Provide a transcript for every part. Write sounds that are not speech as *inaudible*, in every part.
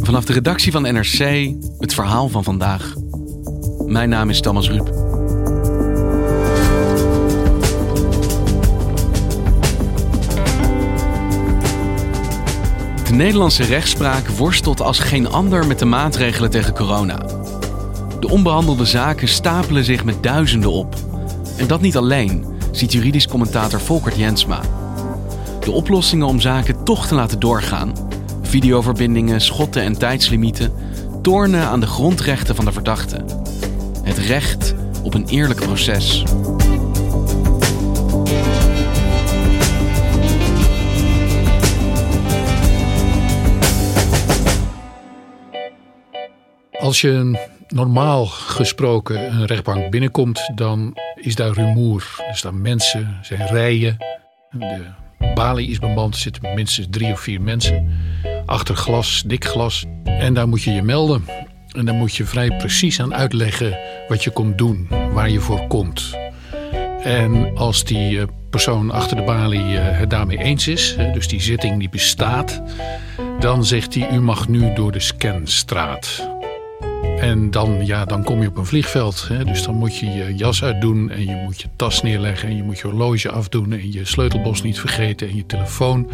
Vanaf de redactie van NRC het verhaal van vandaag. Mijn naam is Thomas Ruip. De Nederlandse rechtspraak worstelt als geen ander met de maatregelen tegen corona. De onbehandelde zaken stapelen zich met duizenden op. En dat niet alleen, ziet juridisch commentator Volkert Jensma. De oplossingen om zaken toch te laten doorgaan, videoverbindingen, schotten en tijdslimieten, tornen aan de grondrechten van de verdachte. Het recht op een eerlijk proces. Als je normaal gesproken een rechtbank binnenkomt, dan is daar rumoer. Er staan mensen, zijn rijen. De balie is bemand, er zitten minstens drie of vier mensen. Achter glas, dik glas. En daar moet je je melden. En dan moet je vrij precies aan uitleggen wat je komt doen, waar je voor komt. En als die eh, persoon achter de balie eh, het daarmee eens is, dus die zitting die bestaat, dan zegt hij: U mag nu door de scanstraat. En dan, ja, dan kom je op een vliegveld. Hè? Dus dan moet je je jas uitdoen en je moet je tas neerleggen en je moet je horloge afdoen en je sleutelbos niet vergeten en je telefoon.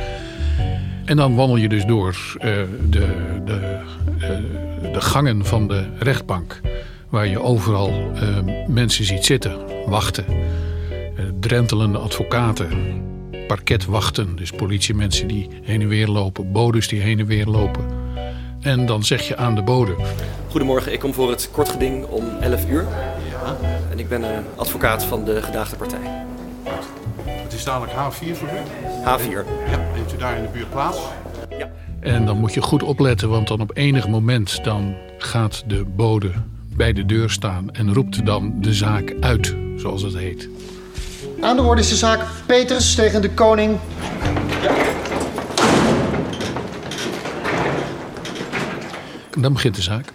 En dan wandel je dus door uh, de, de, uh, de gangen van de rechtbank. Waar je overal uh, mensen ziet zitten, wachten. drentelende advocaten, parketwachten, dus politiemensen die heen en weer lopen, bodes die heen en weer lopen. En dan zeg je aan de bode. Goedemorgen, ik kom voor het kort geding om 11 uur. Ja. En ik ben advocaat van de gedaagde partij. Het is dadelijk H4 voor u? H4. Ja, neemt u daar in de buurt plaats? Ja. En dan moet je goed opletten, want dan op enig moment dan gaat de bode bij de deur staan en roept dan de zaak uit, zoals het heet. Aan de orde is de zaak Peters tegen de koning. Ja. Dan begint de zaak.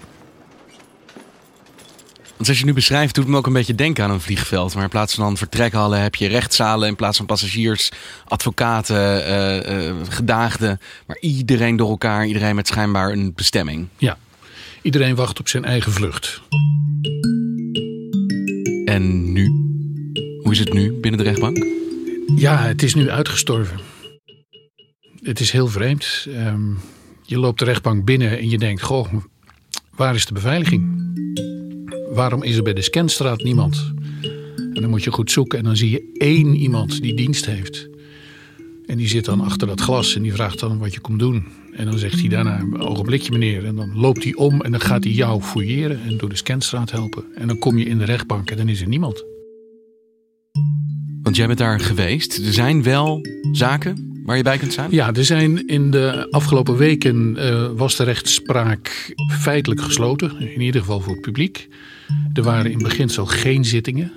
Want als je nu beschrijft, doet het me ook een beetje denken aan een vliegveld. Maar in plaats van dan vertrekhallen heb je rechtszalen. In plaats van passagiers, advocaten, uh, uh, gedaagden. Maar iedereen door elkaar, iedereen met schijnbaar een bestemming. Ja, iedereen wacht op zijn eigen vlucht. En nu? Hoe is het nu binnen de rechtbank? Ja, het is nu uitgestorven. Het is heel vreemd. Um, je loopt de rechtbank binnen en je denkt: Goh, waar is de beveiliging? Waarom is er bij de Scanstraat niemand? En dan moet je goed zoeken en dan zie je één iemand die dienst heeft. En die zit dan achter dat glas en die vraagt dan wat je komt doen. En dan zegt hij daarna een ogenblikje meneer. En dan loopt hij om en dan gaat hij jou fouilleren en door de Scanstraat helpen. En dan kom je in de rechtbank en dan is er niemand. Want jij bent daar geweest. Er zijn wel zaken waar je bij kunt zijn? Ja, er zijn in de afgelopen weken uh, was de rechtspraak feitelijk gesloten. In ieder geval voor het publiek. Er waren in beginsel geen zittingen.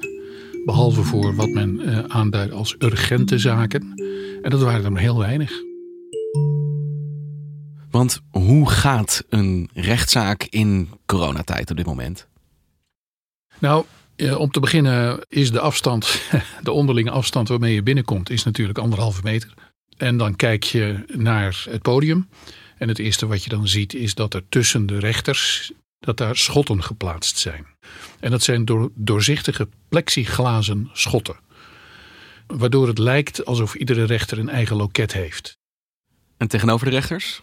Behalve voor wat men uh, aanduidt als urgente zaken. En dat waren er maar heel weinig. Want hoe gaat een rechtszaak in coronatijd op dit moment? Nou, om te beginnen is de afstand, *laughs* de onderlinge afstand waarmee je binnenkomt, is natuurlijk anderhalve meter. En dan kijk je naar het podium. En het eerste wat je dan ziet is dat er tussen de rechters dat daar schotten geplaatst zijn. En dat zijn door, doorzichtige plexiglazen schotten. Waardoor het lijkt alsof iedere rechter een eigen loket heeft. En tegenover de rechters?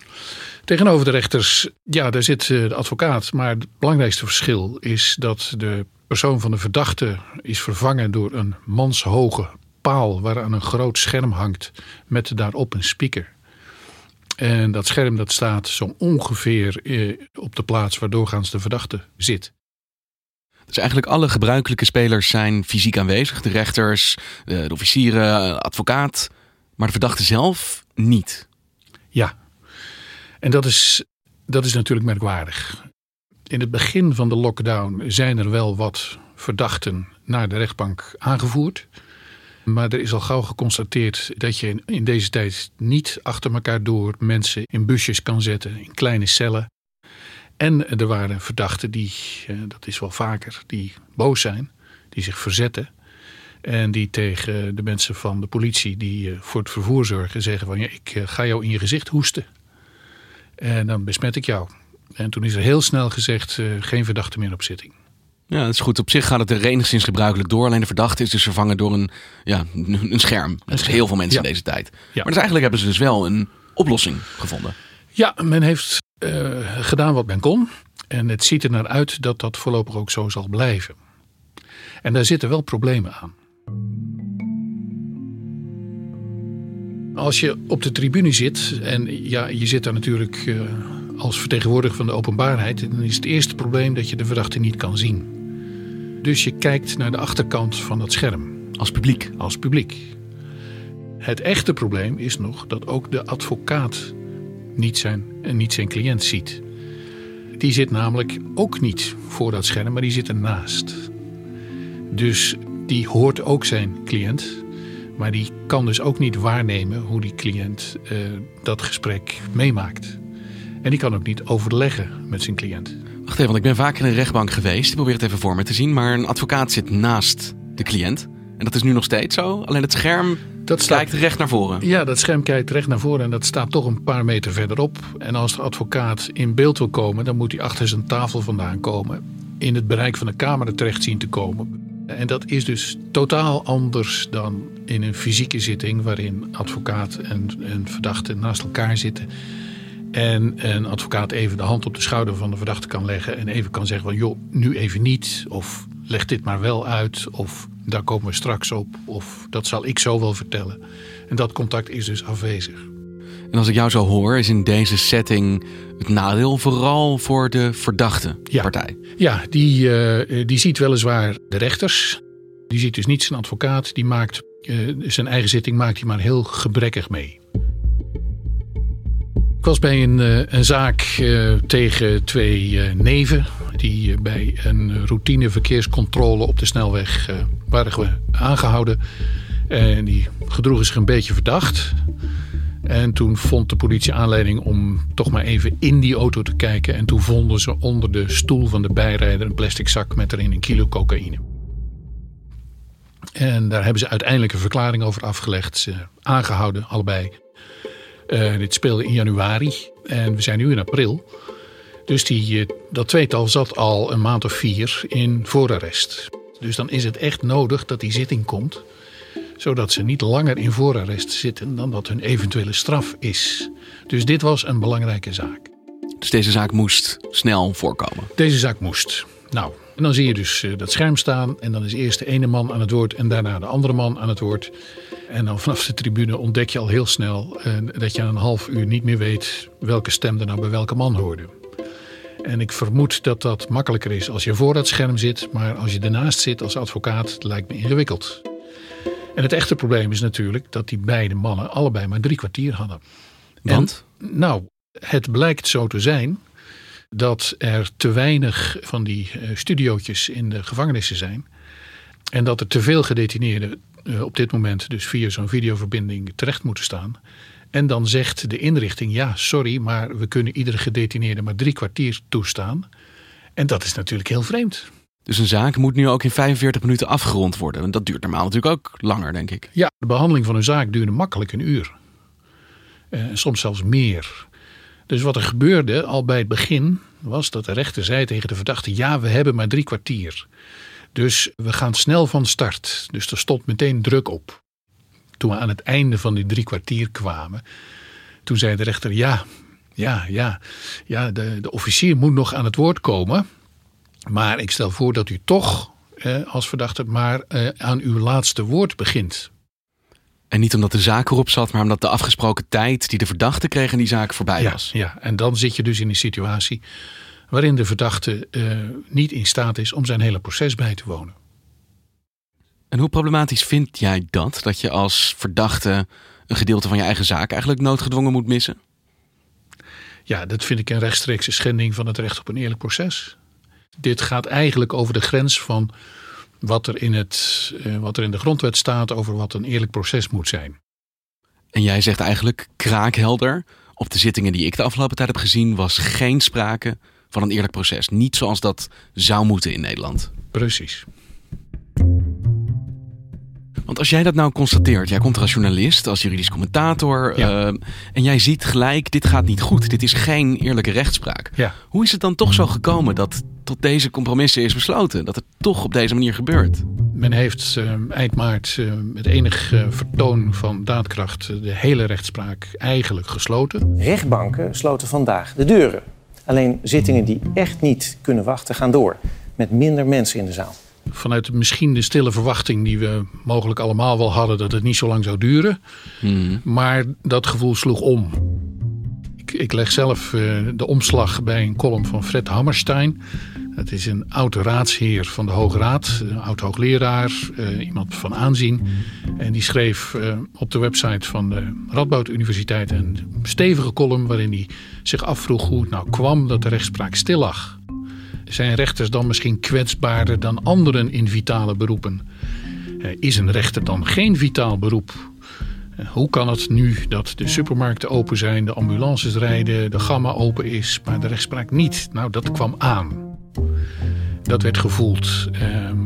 Tegenover de rechters, ja, daar zit de advocaat. Maar het belangrijkste verschil is dat de persoon van de verdachte is vervangen door een manshoge paal waaraan een groot scherm hangt met daarop een speaker. En dat scherm dat staat zo ongeveer eh, op de plaats waar doorgaans de verdachte zit. Dus eigenlijk alle gebruikelijke spelers zijn fysiek aanwezig. De rechters, de officieren, advocaat. Maar de verdachte zelf niet. Ja. En dat is, dat is natuurlijk merkwaardig. In het begin van de lockdown zijn er wel wat verdachten naar de rechtbank aangevoerd. Maar er is al gauw geconstateerd dat je in deze tijd niet achter elkaar door mensen in busjes kan zetten, in kleine cellen. En er waren verdachten die, eh, dat is wel vaker, die boos zijn, die zich verzetten. En die tegen de mensen van de politie die eh, voor het vervoer zorgen zeggen van ja, ik eh, ga jou in je gezicht hoesten. En dan besmet ik jou. En toen is er heel snel gezegd geen verdachte meer op zitting. Ja, dat is goed. Op zich gaat het er enigszins gebruikelijk door. Alleen de verdachte is dus vervangen door een, ja, een scherm. Dat is heel veel mensen in deze tijd. Maar dus eigenlijk hebben ze dus wel een oplossing gevonden. Ja, men heeft uh, gedaan wat men kon. En het ziet er naar uit dat dat voorlopig ook zo zal blijven. En daar zitten wel problemen aan. Als je op de tribune zit, en ja, je zit daar natuurlijk uh, als vertegenwoordiger van de openbaarheid, dan is het eerste probleem dat je de verdachte niet kan zien. Dus je kijkt naar de achterkant van het scherm. Als publiek? Als publiek. Het echte probleem is nog dat ook de advocaat niet zijn, niet zijn cliënt ziet. Die zit namelijk ook niet voor dat scherm, maar die zit ernaast. Dus die hoort ook zijn cliënt, maar die kan dus ook niet waarnemen hoe die cliënt uh, dat gesprek meemaakt. En die kan ook niet overleggen met zijn cliënt. Wacht even, want ik ben vaak in een rechtbank geweest. Ik probeer het even voor me te zien. Maar een advocaat zit naast de cliënt. En dat is nu nog steeds zo. Alleen het scherm dat staat, kijkt recht naar voren. Ja, dat scherm kijkt recht naar voren. En dat staat toch een paar meter verderop. En als de advocaat in beeld wil komen, dan moet hij achter zijn tafel vandaan komen. In het bereik van de camera terecht zien te komen. En dat is dus totaal anders dan in een fysieke zitting waarin advocaat en, en verdachte naast elkaar zitten. En een advocaat even de hand op de schouder van de verdachte kan leggen en even kan zeggen van joh, nu even niet. Of leg dit maar wel uit. Of daar komen we straks op. Of dat zal ik zo wel vertellen. En dat contact is dus afwezig. En als ik jou zo hoor, is in deze setting het nadeel vooral voor de verdachte partij. Ja, die, uh, die ziet weliswaar de rechters. Die ziet dus niet zijn advocaat. Die maakt uh, zijn eigen zitting maakt hij maar heel gebrekkig mee. Ik was bij een, eh, een zaak uh, tegen twee uh, neven. Die bij een routine verkeerscontrole op de snelweg waren aangehouden. En die gedroegen zich een beetje verdacht. En toen vond de politie aanleiding om toch maar even in die auto te kijken. En toen vonden ze onder de stoel van de bijrijder een plastic zak met erin een kilo cocaïne. En daar hebben ze uiteindelijk een verklaring over afgelegd. Ze aangehouden, allebei. Uh, dit speelde in januari en we zijn nu in april. Dus die, uh, dat tweetal zat al een maand of vier in voorarrest. Dus dan is het echt nodig dat die zitting komt, zodat ze niet langer in voorarrest zitten dan dat hun eventuele straf is. Dus dit was een belangrijke zaak. Dus deze zaak moest snel voorkomen? Deze zaak moest. Nou, en dan zie je dus uh, dat scherm staan en dan is eerst de ene man aan het woord en daarna de andere man aan het woord. En dan vanaf de tribune ontdek je al heel snel uh, dat je een half uur niet meer weet welke stem er nou bij welke man hoorde. En ik vermoed dat dat makkelijker is als je voor dat scherm zit, maar als je ernaast zit als advocaat, lijkt me ingewikkeld. En het echte probleem is natuurlijk dat die beide mannen allebei maar drie kwartier hadden. Want? nou, het blijkt zo te zijn dat er te weinig van die uh, studiootjes in de gevangenissen zijn. En dat er te veel gedetineerden uh, op dit moment dus via zo'n videoverbinding terecht moeten staan. En dan zegt de inrichting, ja sorry, maar we kunnen iedere gedetineerde maar drie kwartier toestaan. En dat is natuurlijk heel vreemd. Dus een zaak moet nu ook in 45 minuten afgerond worden. En dat duurt normaal natuurlijk ook langer, denk ik. Ja, de behandeling van een zaak duurde makkelijk een uur. Uh, soms zelfs meer. Dus wat er gebeurde al bij het begin was dat de rechter zei tegen de verdachte: ja, we hebben maar drie kwartier. Dus we gaan snel van start. Dus er stond meteen druk op. Toen we aan het einde van die drie kwartier kwamen, toen zei de rechter: ja, ja, ja, ja de, de officier moet nog aan het woord komen. Maar ik stel voor dat u toch eh, als verdachte maar eh, aan uw laatste woord begint. En niet omdat de zaak erop zat, maar omdat de afgesproken tijd die de verdachte kreeg in die zaak voorbij ja, was. Ja, en dan zit je dus in een situatie waarin de verdachte uh, niet in staat is om zijn hele proces bij te wonen. En hoe problematisch vind jij dat? Dat je als verdachte een gedeelte van je eigen zaak eigenlijk noodgedwongen moet missen? Ja, dat vind ik een rechtstreekse schending van het recht op een eerlijk proces. Dit gaat eigenlijk over de grens van wat er in, het, uh, wat er in de grondwet staat over wat een eerlijk proces moet zijn. En jij zegt eigenlijk kraakhelder. Op de zittingen die ik de afgelopen tijd heb gezien, was geen sprake van een eerlijk proces. Niet zoals dat zou moeten in Nederland. Precies. Want als jij dat nou constateert, jij komt er als journalist, als juridisch commentator. Ja. eh, en jij ziet gelijk, dit gaat niet goed. Dit is geen eerlijke rechtspraak. Ja. Hoe is het dan toch zo gekomen dat tot deze compromissen is besloten? Dat het toch op deze manier gebeurt? Men heeft eh, eind maart eh, met enig vertoon van daadkracht de hele rechtspraak eigenlijk gesloten. Rechtbanken sloten vandaag de deuren. Alleen zittingen die echt niet kunnen wachten gaan door. Met minder mensen in de zaal. Vanuit misschien de stille verwachting die we mogelijk allemaal wel hadden dat het niet zo lang zou duren. Maar dat gevoel sloeg om. Ik, ik leg zelf eh, de omslag bij een column van Fred Hammerstein. Het is een oud raadsheer van de Hoge Raad, een oud hoogleraar, eh, iemand van aanzien. En die schreef eh, op de website van de Radboud Universiteit een stevige column waarin hij zich afvroeg hoe het nou kwam dat de rechtspraak stil lag. Zijn rechters dan misschien kwetsbaarder dan anderen in vitale beroepen? Eh, Is een rechter dan geen vitaal beroep? Hoe kan het nu dat de supermarkten open zijn, de ambulances rijden, de gamma open is, maar de rechtspraak niet? Nou, dat kwam aan. Dat werd gevoeld. Ehm,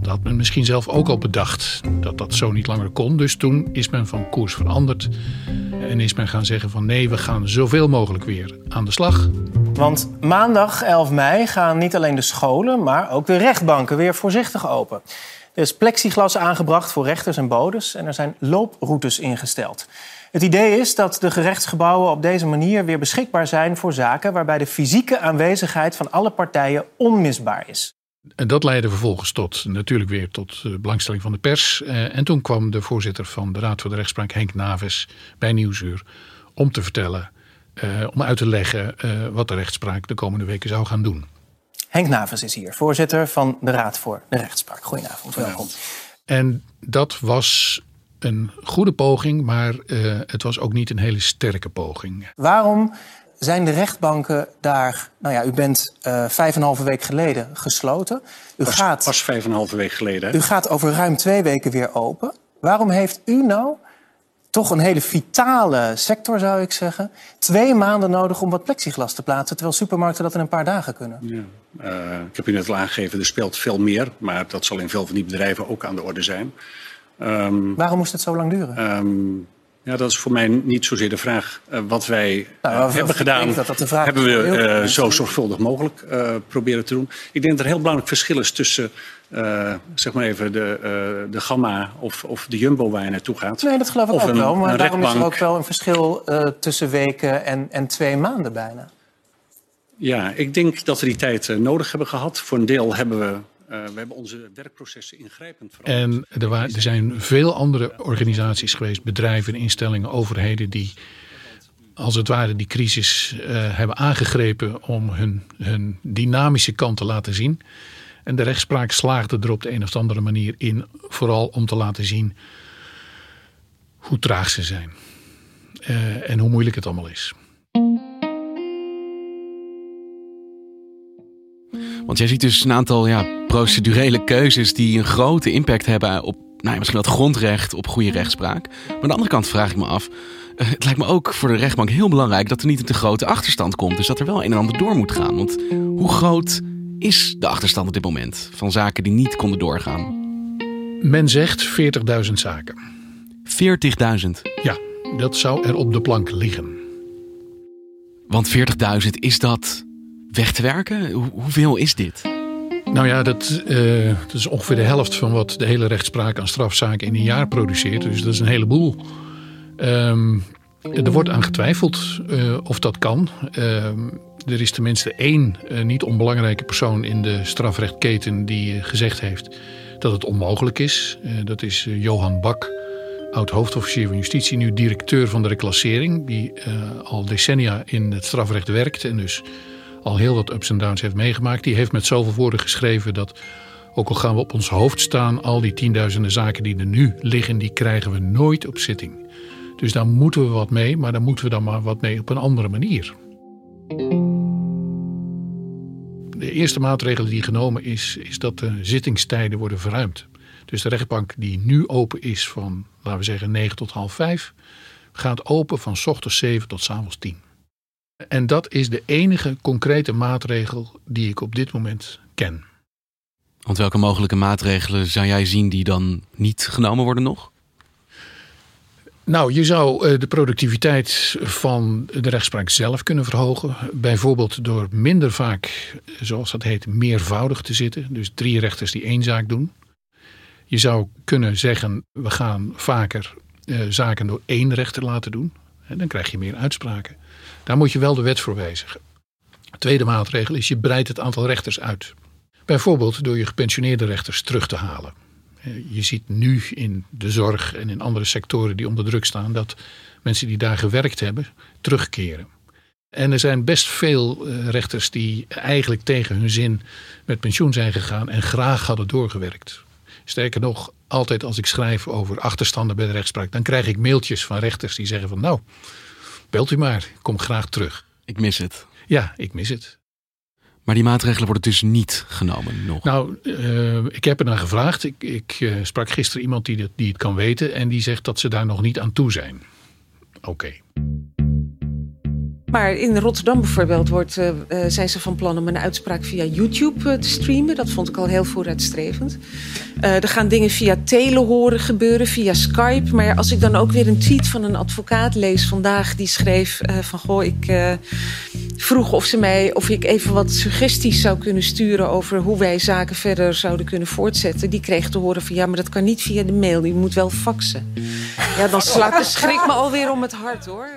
dat had men misschien zelf ook al bedacht dat dat zo niet langer kon. Dus toen is men van koers veranderd en is men gaan zeggen van nee, we gaan zoveel mogelijk weer aan de slag. Want maandag 11 mei gaan niet alleen de scholen, maar ook de rechtbanken weer voorzichtig open. Er is plexiglas aangebracht voor rechters en bodes en er zijn looproutes ingesteld. Het idee is dat de gerechtsgebouwen op deze manier weer beschikbaar zijn voor zaken waarbij de fysieke aanwezigheid van alle partijen onmisbaar is. En dat leidde vervolgens tot, natuurlijk weer tot eh, belangstelling van de pers. Eh, En toen kwam de voorzitter van de Raad voor de Rechtspraak, Henk Naves, bij Nieuwsuur om te vertellen, eh, om uit te leggen wat de rechtspraak de komende weken zou gaan doen. Henk Navens is hier, voorzitter van de Raad voor de Rechtspraak. Goedenavond, welkom. En dat was een goede poging, maar eh, het was ook niet een hele sterke poging. Waarom zijn de rechtbanken daar... Nou ja, u bent eh, vijf en een halve week geleden gesloten. U Pas, gaat... pas vijf en een halve week geleden. hè? U gaat over ruim twee weken weer open. Waarom heeft u nou toch een hele vitale sector, zou ik zeggen... twee maanden nodig om wat plexiglas te plaatsen... terwijl supermarkten dat in een paar dagen kunnen? Ja. Eh, ik heb u net al aangegeven, er speelt veel meer. Maar dat zal in veel van die bedrijven ook aan de orde zijn. Ehm, Waarom moest het zo lang duren? ehm, ja, dat is voor mij niet zozeer de vraag. Eh, wat wij Nou, eh, of hebben gedaan, dat dat hebben we eh, zo zorgvuldig mogelijk proberen te doen. Ik denk dat er heel belangrijk verschil is tussen zeg maar even de, de gamma of, of de jumbo waar je naartoe gaat. Nee, dat geloof ik Of ook een- wel. Maar daarom is er ook wel een verschil tussen weken en, en twee maanden bijna. Ja, ik denk dat we die tijd nodig hebben gehad. Voor een deel hebben we, eh, we hebben onze werkprocessen ingrijpend veranderd. En er, wa- er zijn veel andere organisaties geweest, bedrijven, instellingen, overheden die als het ware die crisis eh, hebben aangegrepen om hun, hun dynamische kant te laten zien. En de rechtspraak slaagde er op de een of andere manier in, vooral om te laten zien hoe traag ze zijn. Eh, en hoe moeilijk het allemaal is. Want jij ziet dus een aantal ja, procedurele keuzes die een grote impact hebben op nou ja, misschien wat grondrecht, op goede rechtspraak. Maar aan de andere kant vraag ik me af, eh, het lijkt me ook voor de rechtbank heel belangrijk dat er niet een te grote achterstand komt. Dus dat er wel een en ander door moet gaan. Want hoe groot is de achterstand op dit moment van zaken die niet konden doorgaan? Men zegt 40.000 zaken. 40.000. Ja, dat zou er op de plank liggen. Want 40.000 is dat weg te werken? Hoe- hoeveel is dit? Nou ja, dat, eh, dat is ongeveer de helft van wat de hele rechtspraak aan strafzaken in een jaar produceert. Dus dat is een heleboel. Ehm, er wordt aan getwijfeld eh, of dat kan. Ehm, er is tenminste één eh, niet onbelangrijke persoon in de strafrechtketen die gezegd heeft dat het onmogelijk is. Dat is Johan Bak, oud hoofdofficier van justitie, nu directeur van de reclassering. Die al decennia in het strafrecht werkt en dus al heel wat ups en downs heeft meegemaakt. Die heeft met zoveel woorden geschreven dat, ook al gaan we op ons hoofd staan, al die tienduizenden zaken die er nu liggen, die krijgen we nooit op zitting. Dus daar moeten we wat mee, maar daar moeten we dan maar wat mee op een andere manier. De eerste maatregel die genomen is, is dat de zittingstijden worden verruimd. Dus de rechtbank die nu open is van, laten we zeggen, 9 tot half 5, gaat open van s ochtends 7 tot s avonds 10. En dat is de enige concrete maatregel die ik op dit moment ken. Want welke mogelijke maatregelen zou jij zien die dan niet genomen worden nog? Nou, je zou eh, de productiviteit van de rechtspraak zelf kunnen verhogen. Bijvoorbeeld door minder vaak, zoals dat heet, meervoudig te zitten. Dus drie rechters die één zaak doen. Je zou kunnen zeggen, we gaan vaker eh, zaken door één rechter laten doen. Dan krijg je meer uitspraken. Daar moet je wel de wet voor wijzigen. Tweede maatregel is, je breidt het aantal rechters uit. Bijvoorbeeld door je gepensioneerde rechters terug te halen. Je ziet nu in de zorg en in andere sectoren die onder druk staan dat mensen die daar gewerkt hebben terugkeren. En er zijn best veel eh, rechters die eigenlijk tegen hun zin met pensioen zijn gegaan en graag hadden doorgewerkt. Sterker nog, altijd als ik schrijf over achterstanden bij de rechtspraak, dan krijg ik mailtjes van rechters die zeggen van nou, belt u maar, kom graag terug. Ik mis het. Ja, ik mis het. Maar die maatregelen worden dus niet genomen nog. Nou, uh, ik heb er naar gevraagd. Ik, ik uh, sprak gisteren iemand die, dat, die het kan weten en die zegt dat ze daar nog niet aan toe zijn. Oké. Okay. Maar in Rotterdam bijvoorbeeld wordt, uh, zijn ze van plan om een uitspraak via YouTube uh, te streamen. Dat vond ik al heel vooruitstrevend. er gaan dingen via telehoren gebeuren, via Skype. Maar als ik dan ook weer een tweet van een advocaat lees vandaag... die schreef van, goh, ik vroeg of, ze mij, of ik even wat suggesties zou kunnen sturen... over hoe wij zaken verder zouden kunnen voortzetten. Die kreeg te horen van, ja, maar dat kan niet via de mail. Je moet wel faxen. Ja, dan slaat de schrik me alweer om het hart, hoor.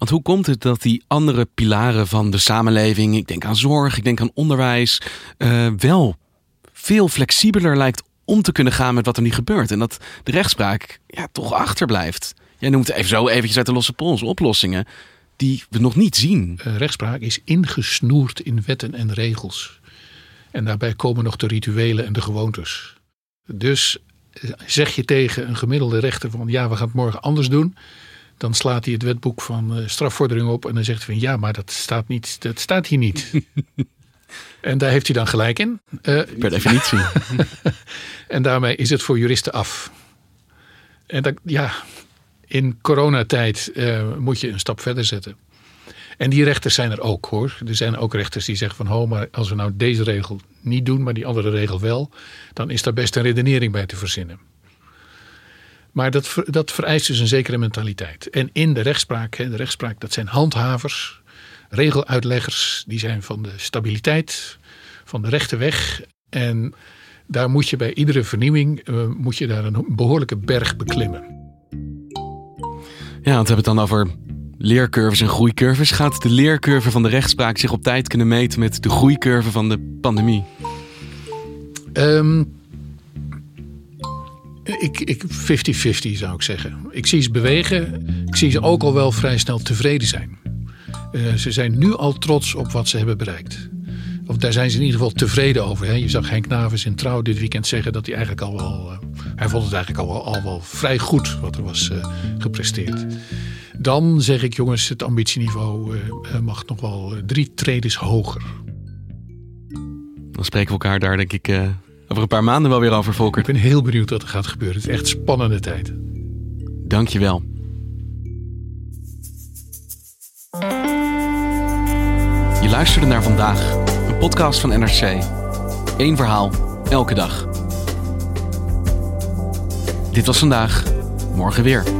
Want hoe komt het dat die andere pilaren van de samenleving, ik denk aan zorg, ik denk aan onderwijs, uh, wel veel flexibeler lijkt om te kunnen gaan met wat er nu gebeurt. En dat de rechtspraak ja, toch achterblijft. Jij noemt even zo eventjes uit de losse pols oplossingen die we nog niet zien. Uh, rechtspraak is ingesnoerd in wetten en regels. En daarbij komen nog de rituelen en de gewoontes. Dus zeg je tegen een gemiddelde rechter van ja, we gaan het morgen anders doen dan slaat hij het wetboek van uh, strafvordering op en dan zegt hij van ja, maar dat staat, niet, dat staat hier niet. *laughs* en daar heeft hij dan gelijk in. Uh, per definitie. en daarmee is het voor juristen af. En dat, ja, in coronatijd uh, moet je een stap verder zetten. En die rechters zijn er ook hoor. Er zijn ook rechters die zeggen van ho, maar als we nou deze regel niet doen, maar die andere regel wel, dan is daar best een redenering bij te verzinnen. Maar dat, dat vereist dus een zekere mentaliteit. En in de rechtspraak, de rechtspraak, dat zijn handhavers, regeluitleggers, die zijn van de stabiliteit, van de rechte weg. En daar moet je bij iedere vernieuwing uh, moet je daar een behoorlijke berg beklimmen. Ja, want we hebben het dan over leercurves en groeicurves. Gaat de leercurve van de rechtspraak zich op tijd kunnen meten met de groeicurve van de pandemie? Um, ik 50-50 zou ik zeggen. Ik zie ze bewegen. Ik zie ze ook al wel vrij snel tevreden zijn. Uh, ze zijn nu al trots op wat ze hebben bereikt. Of daar zijn ze in ieder geval tevreden over. Hè? Je zag Henk Navens in Trouw dit weekend zeggen dat hij eigenlijk al wel... Uh, hij vond het eigenlijk al wel, al wel vrij goed wat er was uh, gepresteerd. Dan zeg ik jongens, het ambitieniveau mag nog wel drie treden hoger. Dan spreken we elkaar daar denk ik over een paar maanden wel weer over, Volker. Ik ben heel benieuwd wat er gaat gebeuren. Het is echt spannende tijd. Dank je wel. Je luisterde naar vandaag, een podcast van NRC. Eén verhaal, elke dag. Dit was vandaag, morgen weer.